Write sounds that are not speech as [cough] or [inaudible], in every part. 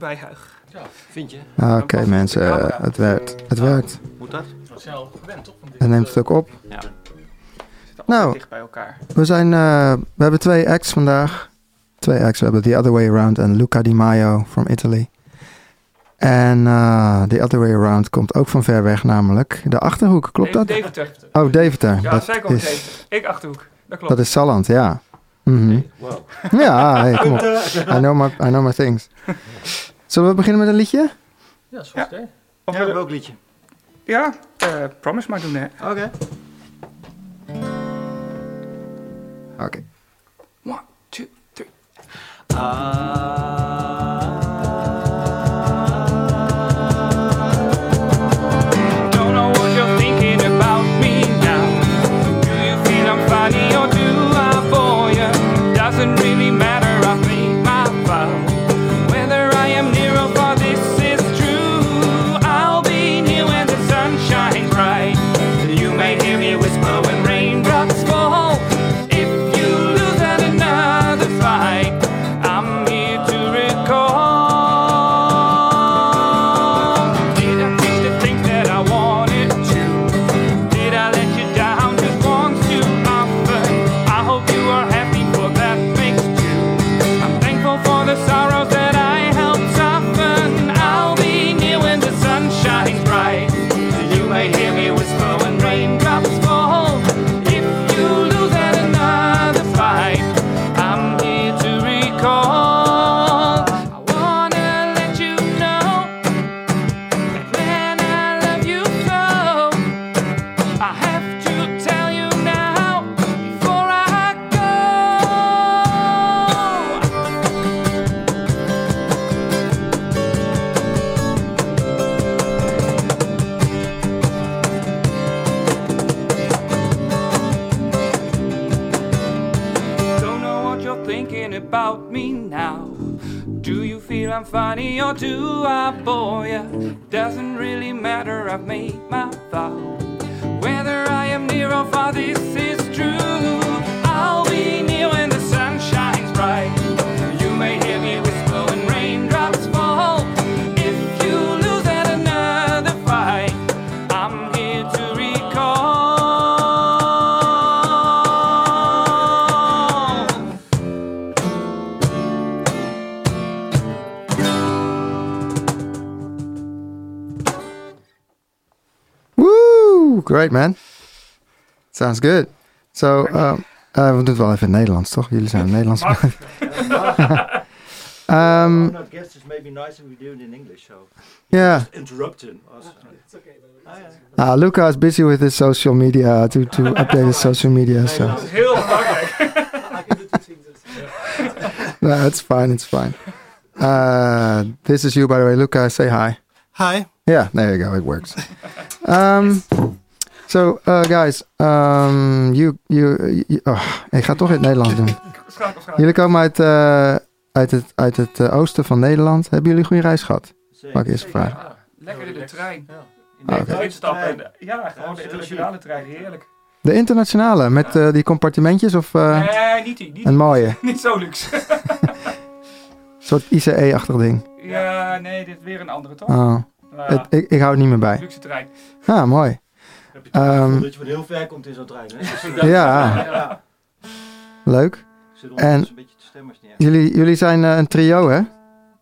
bijhuig. Ja, vind je? Ah, Oké mensen, eh, het werkt. Het werkt. Moet dat? Dat zijn al gewend, toch? Van dit, En neemt eh, het ook op. Altijd Nou. dicht bij elkaar. We, zijn, eh, we hebben twee acts vandaag. Twee acts. We hebben The Other Way Around en Luca Di Maio from Italy. En eh The Other Way Around komt ook van ver weg, namelijk de Achterhoek. Klopt dat? Deventer. Oh, Deventer. Ja, dat, zij komen is, Deventer. Ik Achterhoek. Dat klopt. dat is Salland, ja. Mhm. Wow. Ja, hey, kom op. [laughs] I know, my, I know my things. [laughs] Zullen we beginnen met een liedje? Ja, dat is goed, hè? Of Ja, we- welk liedje? ja eh, Promise maar doen, hè. Oké. Oké. One, two, three. Don't Great man. Sounds good. So, um, eh, we doen het wel even in het Nederlands, toch? Jullie zijn in Nederlands. [laughs] um, not guess it's maybe nicer we do it in English, so. yeah. Interrupting us. Uh, Luca is busy with his social media to, to [laughs] update his social media. So, heel belangrijk. [laughs] no, it's fine. It's fine. Uh, this is you, by the way, Luca. Say hi. Hi. Yeah, there you go. It works. Um, so, uh, guys, um, you, you, you oh, ik ga het toch in het Nederlands doen. Schakel, schakel. Jullie komen uit, eh, uit het, uit het eh, oosten van Nederland. Hebben jullie een goede reis gehad? Mag ik eerst vragen? Ja, lekker in de trein. Ja. In de Ah, en- Ja, gewoon de internationale trein. Heerlijk. De internationale, met eh, die compartimentjes of eh, Nee, niet die. Niet, een mooie? [laughs] niet zo luxe. Een [laughs] soort ICE-achtig ding. ja, nee, dit is weer een andere toch? Oh, ja, het, ik, ik hou het niet meer bij. luxe trein. Ah, mooi. Heb je toch het Ehm, gevoel dat je van heel ver komt in zo'n trein, hè? [laughs] Dus, Ja, ja. leuk. En- ondertussen een beetje te stemmen. is niet erg. Jullie, jullie zijn eh, een trio, hè?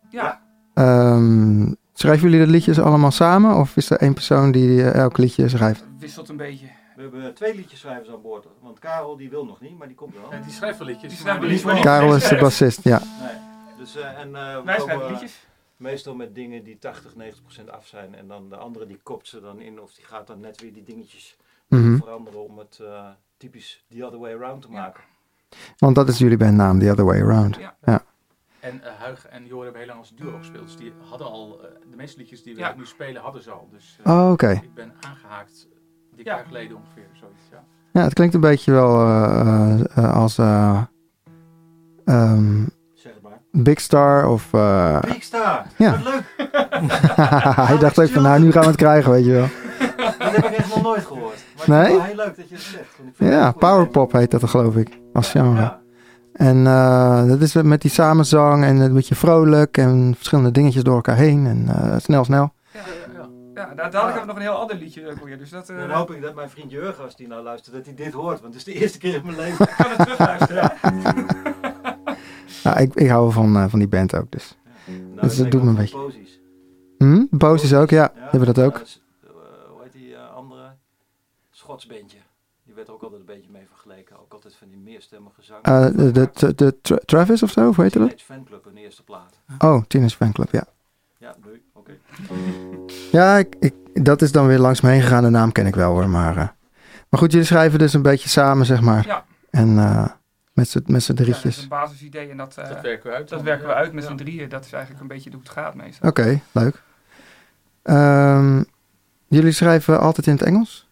Ja, Ehm, schrijven jullie de liedjes allemaal samen? Of is er één persoon die eh, elk liedje schrijft? wisselt een beetje. We hebben twee liedjeschrijvers aan boord. Want Karel die wil nog niet, maar die komt wel. Ja, die schrijft wel liedjes. Die schrijft liedjes, Karel is de bassist, ja. Nee. Dus, eh, en, eh, Wij komen, schrijven eh, liedjes. Meestal met dingen die 80, 90 procent af zijn. En dan de andere die kopt ze dan in. Of die gaat dan net weer die dingetjes Mhm. veranderen om het eh, typisch the other way around te Ja. maken. Want dat is jullie bandnaam, The Other Way Around. Ja. En uh, Huig en Jor hebben heel lang als duo gespeeld. Dus die hadden al, eh, de meeste liedjes die we Ja. nu spelen, hadden ze al. Dus eh, Oh, oké. ik ben aangehaakt dik Ja. jaar geleden ongeveer. Zoiets, ja. Ja, het klinkt een beetje wel eh, eh, eh, als eh, Big Star of... eh, Big Star! Ja. Wat leuk! [laughs] hij dacht ook van, nou, nu gaan we het krijgen, weet je wel. Dat heb ik echt nog nooit gehoord. Maar Nee? het is wel heel leuk dat je het zegt. Ja, powerpop heet dat, geloof ik, als genre. Ja. En eh, dat is met die samenzang en een beetje vrolijk en verschillende dingetjes door elkaar heen. En eh, snel, snel. Ja, ja, daar, dadelijk hebben we nog een heel ander liedje ook weer. Dus dat, eh, Dan hoop ik dat mijn vriend Jurgen, als die nou luistert, dat hij dit hoort. Want het is de eerste keer in mijn leven. ik kan het terugluisteren. [laughs] Ja, ik, ik hou van, eh, van die band ook. Dus. Nou, dat denk doet me een van Posies. Hm? Boos is ook, ja. Hebben we dat ook. Ja, s- eh, hoe heet die eh, andere? Schots bandje. Die werd er ook altijd een beetje mee vergeleken. Ook altijd van die meerstemmige zang. Eh, de, de, de, de Tra- Travis of zo, hoe heet dat? Teenage Fanclub, hun eerste plaat. Oh, Teenage Fanclub, ja. Ja, doei. Oké. Ja, ik, ik, dat is dan weer langs me heen gegaan. De naam ken ik wel hoor. Maar, eh, maar goed, jullie schrijven dus een beetje samen, zeg maar. Ja. En eh, met z'n met z'n Ja, dat is drietjes. een basisidee en dat, eh, Dat werken we uit. dat werken we ja. uit met Ja. z'n drieën. Dat is eigenlijk een beetje hoe het gaat meestal. Oké, leuk. Ehm, jullie schrijven altijd in het Engels?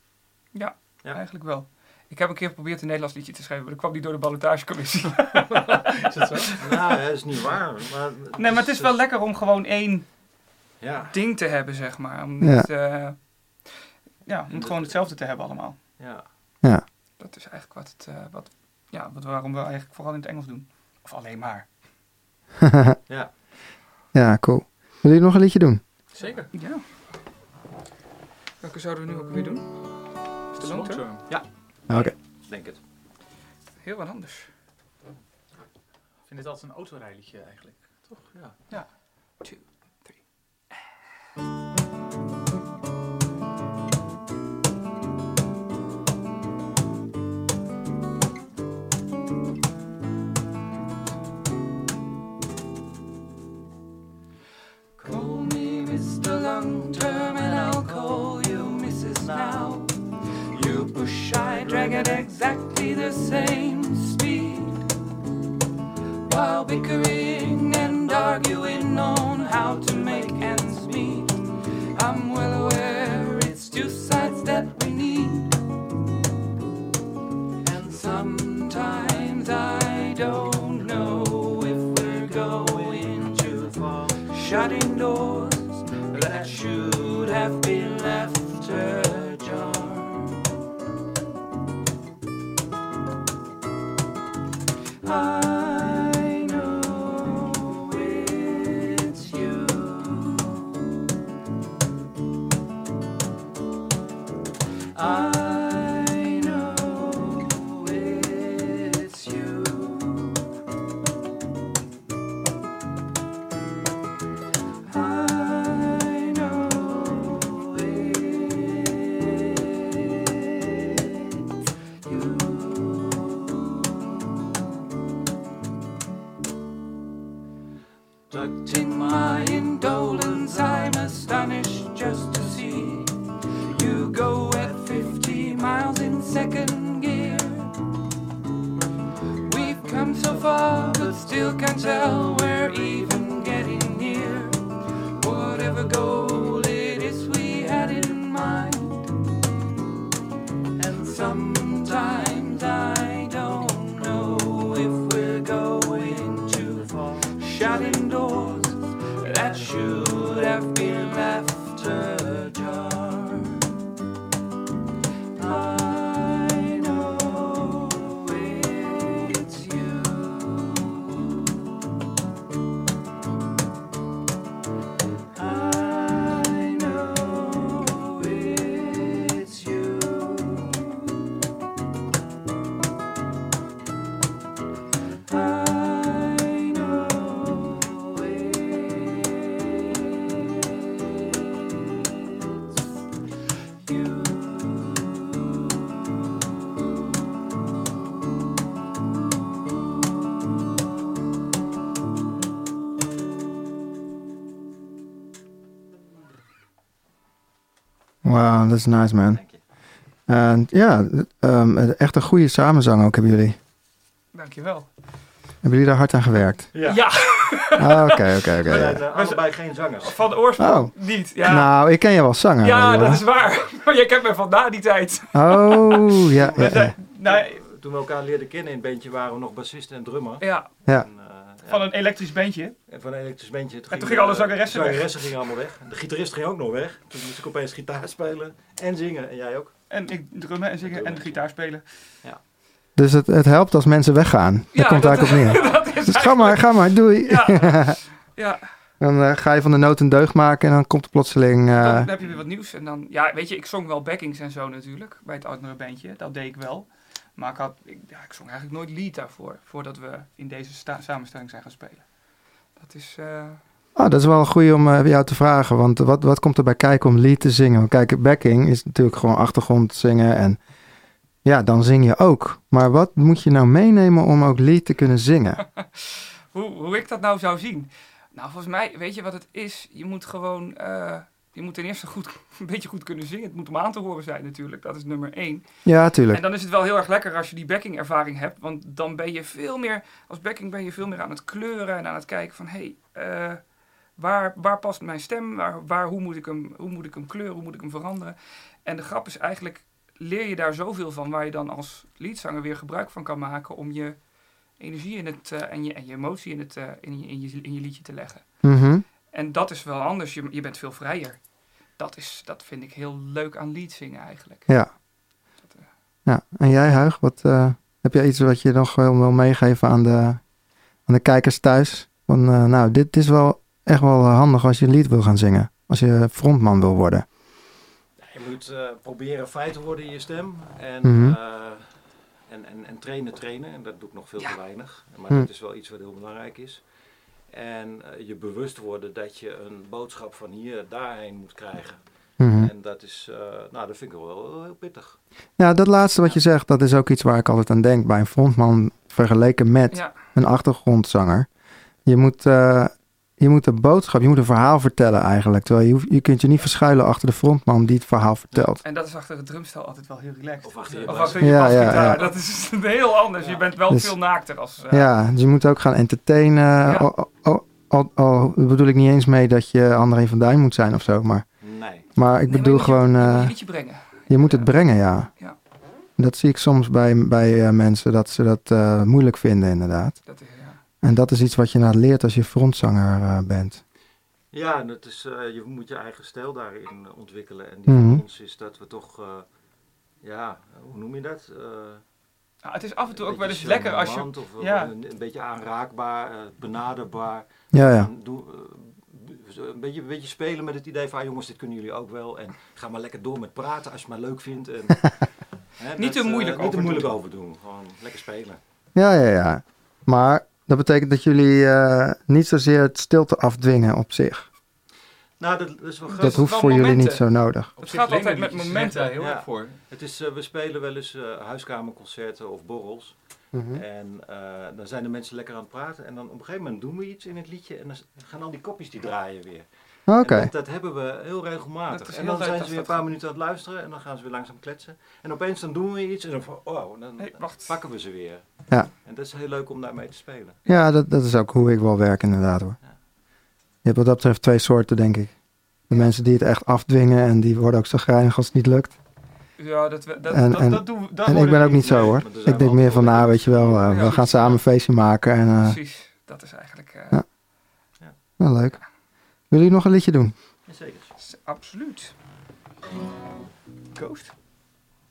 Ja, Ja. eigenlijk wel. Ik heb een keer geprobeerd een Nederlands liedje te schrijven, maar dat kwam niet door de ballotagecommissie. [laughs] Is dat zo? nou, ja, dat is niet waar. Maar, nee, maar het is wel lekker om gewoon één Ja, ding te hebben, zeg maar. Om Ja. niet, eh, ja, om het gewoon hetzelfde te hebben allemaal. ja. Dat is eigenlijk wat het, eh, wat, ja, wat, waarom we eigenlijk vooral in het Engels doen. Of alleen maar. [laughs] Ja. ja, cool. Willen jullie nog een liedje doen? Zeker. Ja. Welke zouden we nu ook weer doen? Is de long term? Oké. Denk het. Heel wat anders. Ik vind dit altijd een autorijliedje eigenlijk. Toch? Ja. Two, Shutting doors that should have been is nice man. Je. En ja, ehm, echt een goede samenzang ook hebben jullie. Dankjewel. Hebben jullie daar hard aan gewerkt? Ja. Ah, Oké, oké, We zijn oké. eh, allebei geen zangers. van de oorsprong Oh. niet. Ja, Nou, ik ken je wel zangen. ja dat is waar. [laughs] Maar jij kent mij van na die tijd. Oh, [laughs] ja, ja, ja. Nee, Toen we elkaar leerden kennen in het bandje waren we nog bassist en drummer. ja, Ja. En, eh, ja. Van een elektrisch bandje. En van een elektrisch bandje. En toen gingen alle zangeressen weg. zangeressen gingen allemaal weg. De gitarist ging ook nog weg. Toen moest ik opeens gitaar spelen en zingen. En jij ook. En ik drummen en zingen en de gitaar spelen. Dus het, het helpt als mensen weggaan. Daar Ja, komt dat- eigenlijk op neer. [laughs] dat is Dus ga maar, ga maar, doei. Ja. [laughs] Ja, Dan eh, ga je van de nood een deugd maken en dan komt er plotseling... eh, dan heb je weer wat nieuws. En dan, ja, weet je, ik zong wel backings en zo natuurlijk. Bij het andere bandje. Dat deed ik wel. Maar ik, had, ik, ja, ik zong eigenlijk nooit lead daarvoor. Voordat we in deze samenstelling zijn gaan spelen. Dat is... eh, Ah, dat is wel een goeie om eh, jou te vragen. Want wat, wat komt er bij kijken om lied te zingen? Want kijk, backing is natuurlijk gewoon achtergrond zingen. En ja, dan zing je ook. Maar wat moet je nou meenemen om ook lied te kunnen zingen? [laughs] hoe, hoe ik dat nou zou zien? Nou, volgens mij, weet je wat het is? Je moet gewoon... eh, je moet ten eerste goed, [laughs] een beetje goed kunnen zingen. Het moet om aan te horen zijn natuurlijk. Dat is nummer één. Ja, tuurlijk. En dan is het wel heel erg lekker als je die backing ervaring hebt. Want dan ben je veel meer, als backing ben je veel meer aan het kleuren en aan het kijken van hé, hey, eh, waar, waar past mijn stem? Waar, waar, hoe, moet ik hem, hoe moet ik hem kleuren? Hoe moet ik hem veranderen? En de grap is eigenlijk, leer je daar zoveel van waar je dan als liedzanger weer gebruik van kan maken om je energie in het, eh, en, je, en je emotie in, het, eh, in, je, in, je, in je liedje te leggen. Mhm. En dat is wel anders, je, je bent veel vrijer. Dat, is, dat vind ik heel leuk aan lied zingen eigenlijk. Ja. ja. En jij, Huig, wat, eh, heb jij iets wat je nog wel wil meegeven aan de, aan de kijkers thuis? Van, eh, nou, dit is wel echt wel eh, handig als je een lied wil gaan zingen. Als je frontman wil worden. Je moet eh, proberen feit te worden in je stem. En, Mhm. eh, en, en, en trainen, trainen. En dat doe ik nog veel Ja. te weinig. Maar Hm. dat is wel iets wat heel belangrijk is. En eh, je bewust worden dat je een boodschap van hier daarheen moet krijgen. Mhm. En dat is, eh, nou, dat vind ik wel heel, heel pittig. Ja, dat laatste wat je zegt, dat is ook iets waar ik altijd aan denk bij een frontman vergeleken met Ja, een achtergrondzanger. Je moet, eh, je moet een boodschap, je moet een verhaal vertellen eigenlijk. Terwijl je, hoeft- je kunt je niet verschuilen achter de frontman die het verhaal vertelt. en dat is achter het drumstel altijd wel heel relaxed. Of achter je Of achter je Ja, ja, ja. Dat is [laughs] heel anders. Je bent wel Dus- veel naakter als... eh, Ja, dus je moet ook gaan entertainen. Ja. Al, al, al, al bedoel ik niet eens mee dat je André van Duin moet zijn of zo. Maar, Nee. maar ik Nee, bedoel maar je moet je- gewoon, Je moet eh, je liedje brengen. je moet het brengen, ja. Ja. Dat zie ik soms bij, bij eh, mensen, dat ze dat eh, moeilijk vinden inderdaad. Dat is. En dat is iets wat je nou leert als je frontzanger eh, bent. Ja, het is, eh, je moet je eigen stijl daarin ontwikkelen. En die Mhm. van ons is dat we toch, eh, ja, hoe noem je dat? Nou, het is af en toe ook wel eens lekker als je... charmant Of ja. een, een beetje aanraakbaar, eh, benaderbaar. Ja, ja. En Doe, zo een, beetje, een beetje spelen met het idee van, ah, jongens, dit kunnen jullie ook wel. En ga maar lekker door met praten als je het maar leuk vindt. En, [laughs] hè, Niet te moeilijk Niet te over moeilijk doen. over doen. Gewoon lekker spelen. Ja, ja, ja. Maar dat betekent dat jullie eh, niet zozeer het stilte afdwingen op zich. Nou, dat, is wel Dat hoeft wel voor jullie niet zo nodig. Op Het gaat altijd met momenten. daar heel Ja. erg voor. Het is, eh, we spelen wel eens eh, huiskamerconcerten of borrels. Mhm. En eh, dan zijn de mensen lekker aan het praten. En dan op een gegeven moment doen we iets in het liedje. En dan gaan al die kopjes die draaien weer. Oké. En dat, dat hebben we heel regelmatig. En dan zijn ze weer een paar minuten aan het luisteren. En dan gaan ze weer langzaam kletsen. En opeens dan doen we iets. En dan van, oh, dan Hey, pakken we ze weer. Ja. En dat is heel leuk om daarmee te spelen. Ja, dat, dat is ook hoe ik wel werk inderdaad hoor. Ja. Je hebt wat dat betreft twee soorten denk ik. De mensen die het echt afdwingen en die worden ook zo grijnig als het niet lukt. Ja, dat, we- dat, En- dat, en- dat doen we. en ik ben ook niet zo hoor. Ik denk meer van, nou weet je wel, eh, Ja, we gaan samen een feestje maken en eh, Precies. Dat is eigenlijk... eh, Ja. nou, leuk. Willen jullie nog een liedje doen? Jazeker. s- Absoluut. Ghost?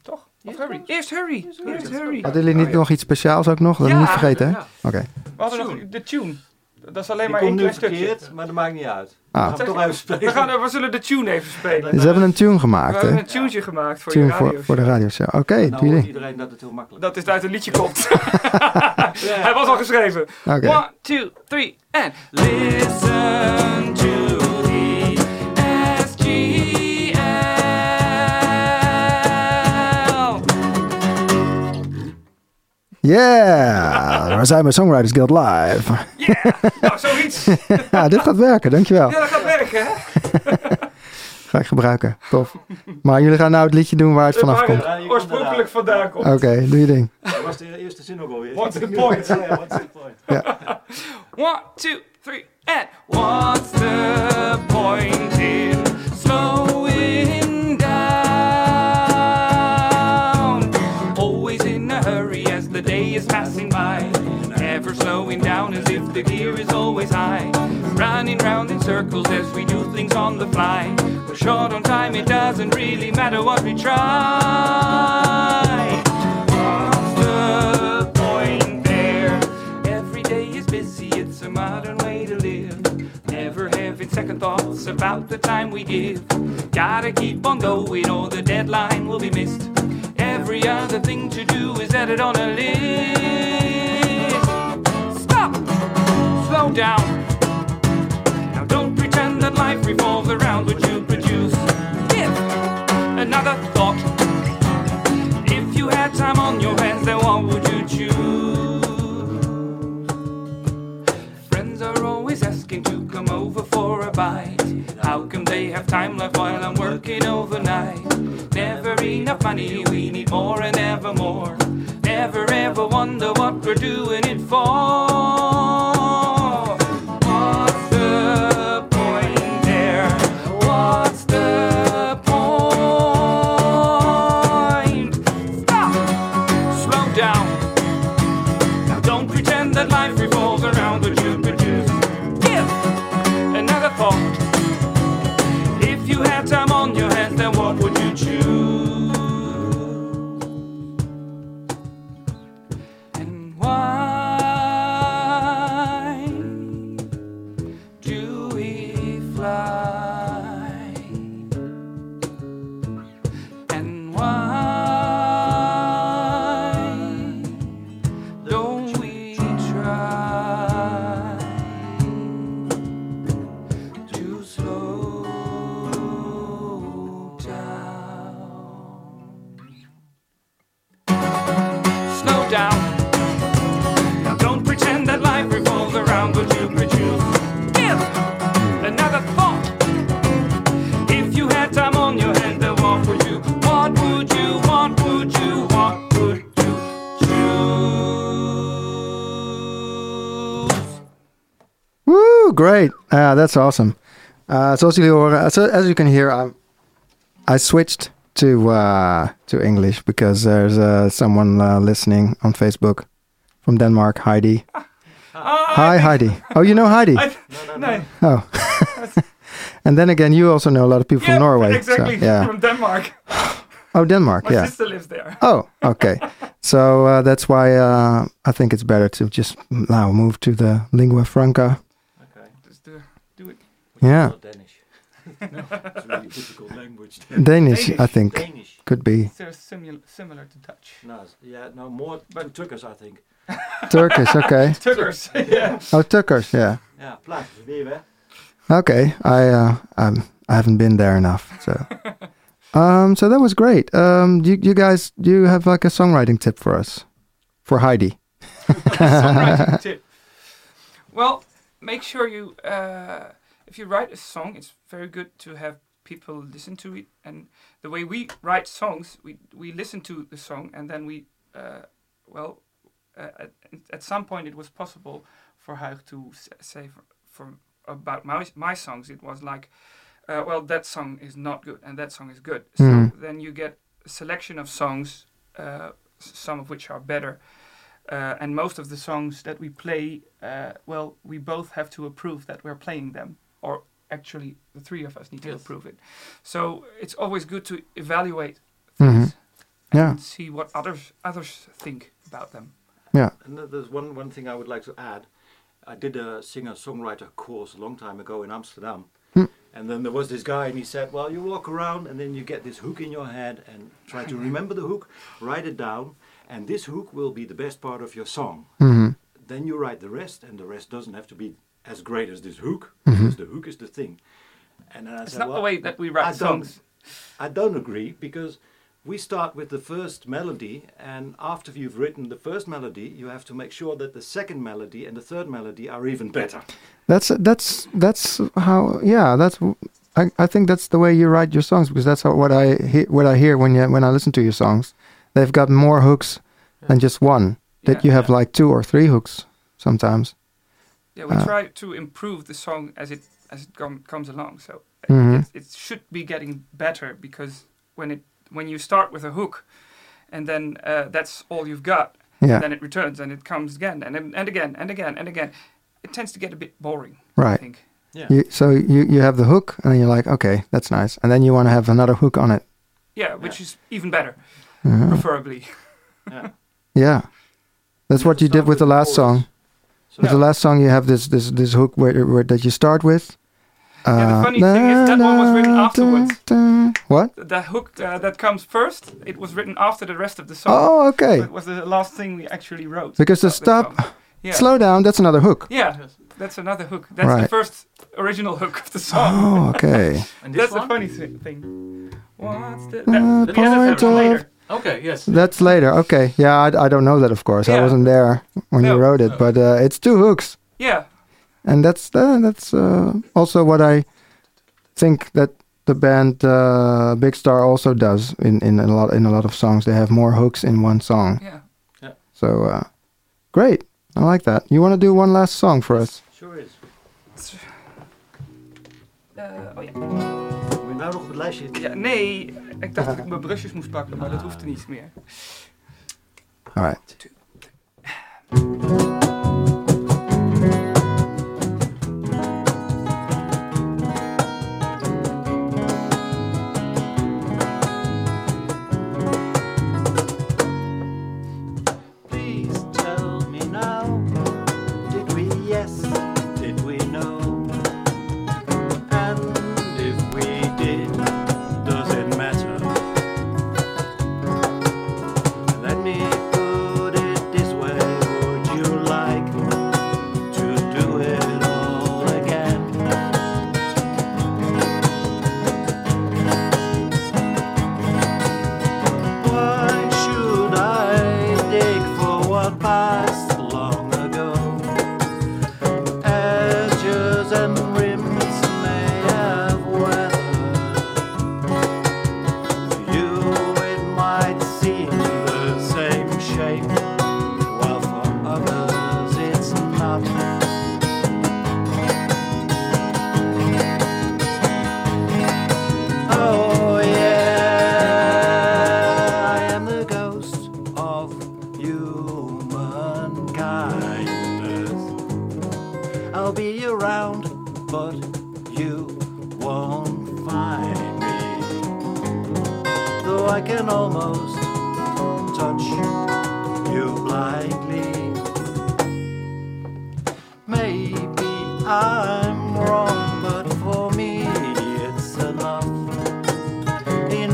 Toch? Of Eerst Hurry? Eerst Hurry. Eerst. Hurry. Hadden jullie niet Oh, ja. nog iets speciaals ook nog? Dat Ja. niet vergeten hè? Ja. Oké. We hadden nog de tune. Dat is alleen Die maar één klein stukje. verkeerd, maar dat maakt niet uit. Ah. We gaan toch je- even spelen. We, gaan, we zullen de tune even spelen. Dus ze hebben een tune We gemaakt hebben hè? een tunetje gemaakt voor je Tune radio. voor, voor de radioshow. Oké, nou hoort jullie. iedereen dat het heel makkelijk Dat is uit een liedje komt. Ja. [laughs] Hij was al geschreven. Oké. One, two, three, and listen to Yeah! Daar zijn we Songwriters Guild live. Nou, zoiets. [laughs] ja, dit gaat werken, dankjewel. Ja, dat gaat werken, hè? [laughs] Ga ik gebruiken. Tof. Maar jullie gaan nou het liedje doen waar het vanaf komt. oorspronkelijk vandaan komt. Oké, doe je ding. Dat was de eerste zin ook alweer. What's the point? Ja, what's the point? [laughs] One, two, three, and what's the point in slowing going down as if the gear is always high. Running round in circles as we do things on the fly. We're short on time, it doesn't really matter what we try. What's the point there? Every day is busy, it's a modern way to live. Never having second thoughts about the time we give. Gotta keep on going or the deadline will be missed. Every other thing to do is added on a list. Stop! Slow down. Now don't pretend that life revolves around what you produce. Give another thought. If you had time on your hands, then what would you choose? Friends are always asking to come over for a bite. How come they have time left while I'm working overnight? Never enough money, great. Uh, that's awesome. Uh, zoals so as you can hear, I'm, I switched to uh, to English because there's uh, someone uh, listening on Facebook from Denmark, Heidi. Hi, Heidi. Oh, you know Heidi? [laughs] I, no, Oh. [laughs] and then again, you also know a lot of people yeah, from Norway. so, exactly. yeah. [laughs] From Denmark. Oh, Denmark. My yeah. sister lives there. Oh, okay. so uh, that's why uh, I think it's better to just now move to the lingua franca. Okay. Just do, do it. Yeah. Not Danish. [laughs] it's a really difficult language. Danish, I think, Danish. could be They're simul- similar to Dutch. No, yeah, no, more but Turkish, I think. [laughs] Turkish. Okay. [laughs] Tuggers. yeah. Oh, Tukkers. Yeah. Yeah, plaats weer. Okay. I uh, um, I haven't been there enough. So. Um, so that was great. Um, you, you guys, do you have like a songwriting tip for us, for Heidi? Songwriting tip. Well, make sure you, uh, if you write a song, it's very good to have people listen to it. And the way we write songs, we we listen to the song and then we, uh, well, uh, at, at some point it was possible for Huig to say for, for about my my songs, it was like, uh, well, that song is not good and that song is good. So Mhm. then you get a selection of songs, uh, some of which are better. Uh, and most of the songs that we play, uh, well, we both have to approve that we're playing them, or actually, the three of us need to approve it. So it's always good to evaluate mm-hmm things Yeah. and see what others others think about them. Yeah. And th- there's one, one thing I would like to add. I did a singer-songwriter course a long time ago in Amsterdam. Hmm. And then there was this guy and he said, well, you walk around and then you get this hook in your head and try to [laughs] remember the hook, write it down, and this hook will be the best part of your song. hmm Then you write the rest and the rest doesn't have to be as great as this hook, Mhm. because the hook is the thing. And then I It's said, not well, the way that we write I don't- songs. I don't agree because we start with the first melody, and after you've written the first melody, you have to make sure that the second melody and the third melody are even better. That's that's that's how. Yeah, that's. I, I think that's the way you write your songs because that's how, what I hear, what I hear when you when I listen to your songs. They've got more hooks than just one. That Yeah. you have Yeah. like two or three hooks sometimes. Yeah, we Uh, try to improve the song as it as it com- comes along. So Mhm. it, it should be getting better because when it when you start with a hook, and then uh, that's all you've got, Yeah. then it returns and it comes again and and again and again and again. It tends to get a bit boring. I Right. think. Yeah. You, so you you have the hook and then you're like, okay, that's nice, and then you want to have another hook on it. Yeah, which is even better, Uh, preferably. Yeah. [laughs] yeah, that's what you did with the last song. So With the last song, you have this this this hook where, where that you start with, Yeah, the funny thing is that one was written afterwards. What? The hook uh, that comes first, it was written after the rest of the song. Oh, okay. It was the last thing we actually wrote. Because the stop, song. Yeah. slow down, that's another hook. Yeah, that's another hook. That's Right. the first original hook of the song. Oh, okay. And [laughs] this That's one? the funny thing. What's the... Uh, That, Let me have point of- later. Okay, yes. That's later. Okay. Yeah, I, I don't know that, of course. I wasn't there when you wrote it, but uh, it's two hooks. yeah, and that's uh, that's uh, also what I think that the band uh, Big Star also does in, in a lot in a lot of songs. They have more hooks in one song. yeah. yeah. So uh, great, I like that. You want to do one last song for us? Sure is. Uh, oh ja. Moet je nou nog op het lijstje? ja. Nee, ik dacht dat ik [laughs] mijn brusjes moest pakken, maar dat hoeft er niet meer. All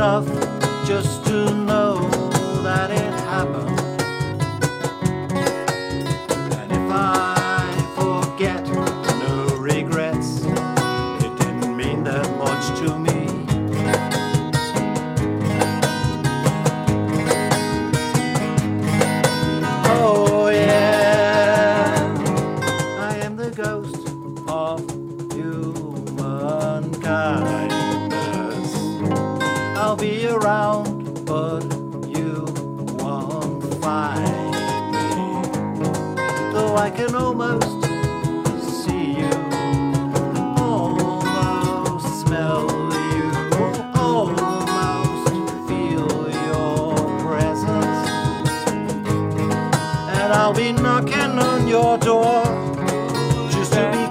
enough just to I'll be knocking on your door. Just to be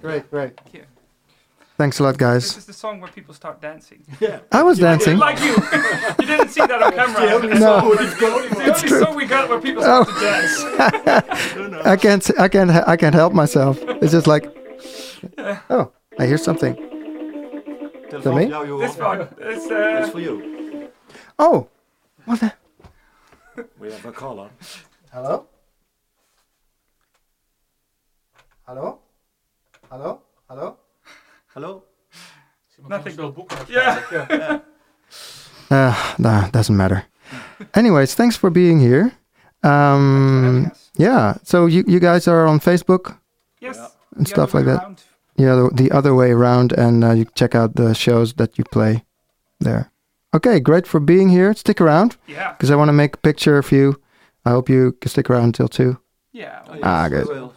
Great, Thank great, great. you. Thanks a lot, This guys. is the song where people start dancing. [laughs] Yeah. I was dancing. Like you. [laughs] you didn't see that on camera. No. It's the only song we got where people start Oh. to dance. [laughs] I can't. I can't. I can't help myself. It's just like Oh, I hear something. Telefoon me? van jou, Johan. This one. It's, That's uh, for you. Oh, what the? We have a caller. Hello? Hallo? Hallo? Hallo? Hallo? Nothing. Veel boeken. Yeah. waarschijnlijk, Uh, nah, doesn't matter. Anyways, thanks for being here. Um, yeah, so you, you guys are on Facebook Yes. And The stuff like that. around. Yeah, the, the other way around, and uh, you check out the shows that you play there. Okay, great for being here. Stick around Yeah. because I want to make a picture of you. I hope you can stick around until two. Yeah. Oh, Ah, yes, good. we will.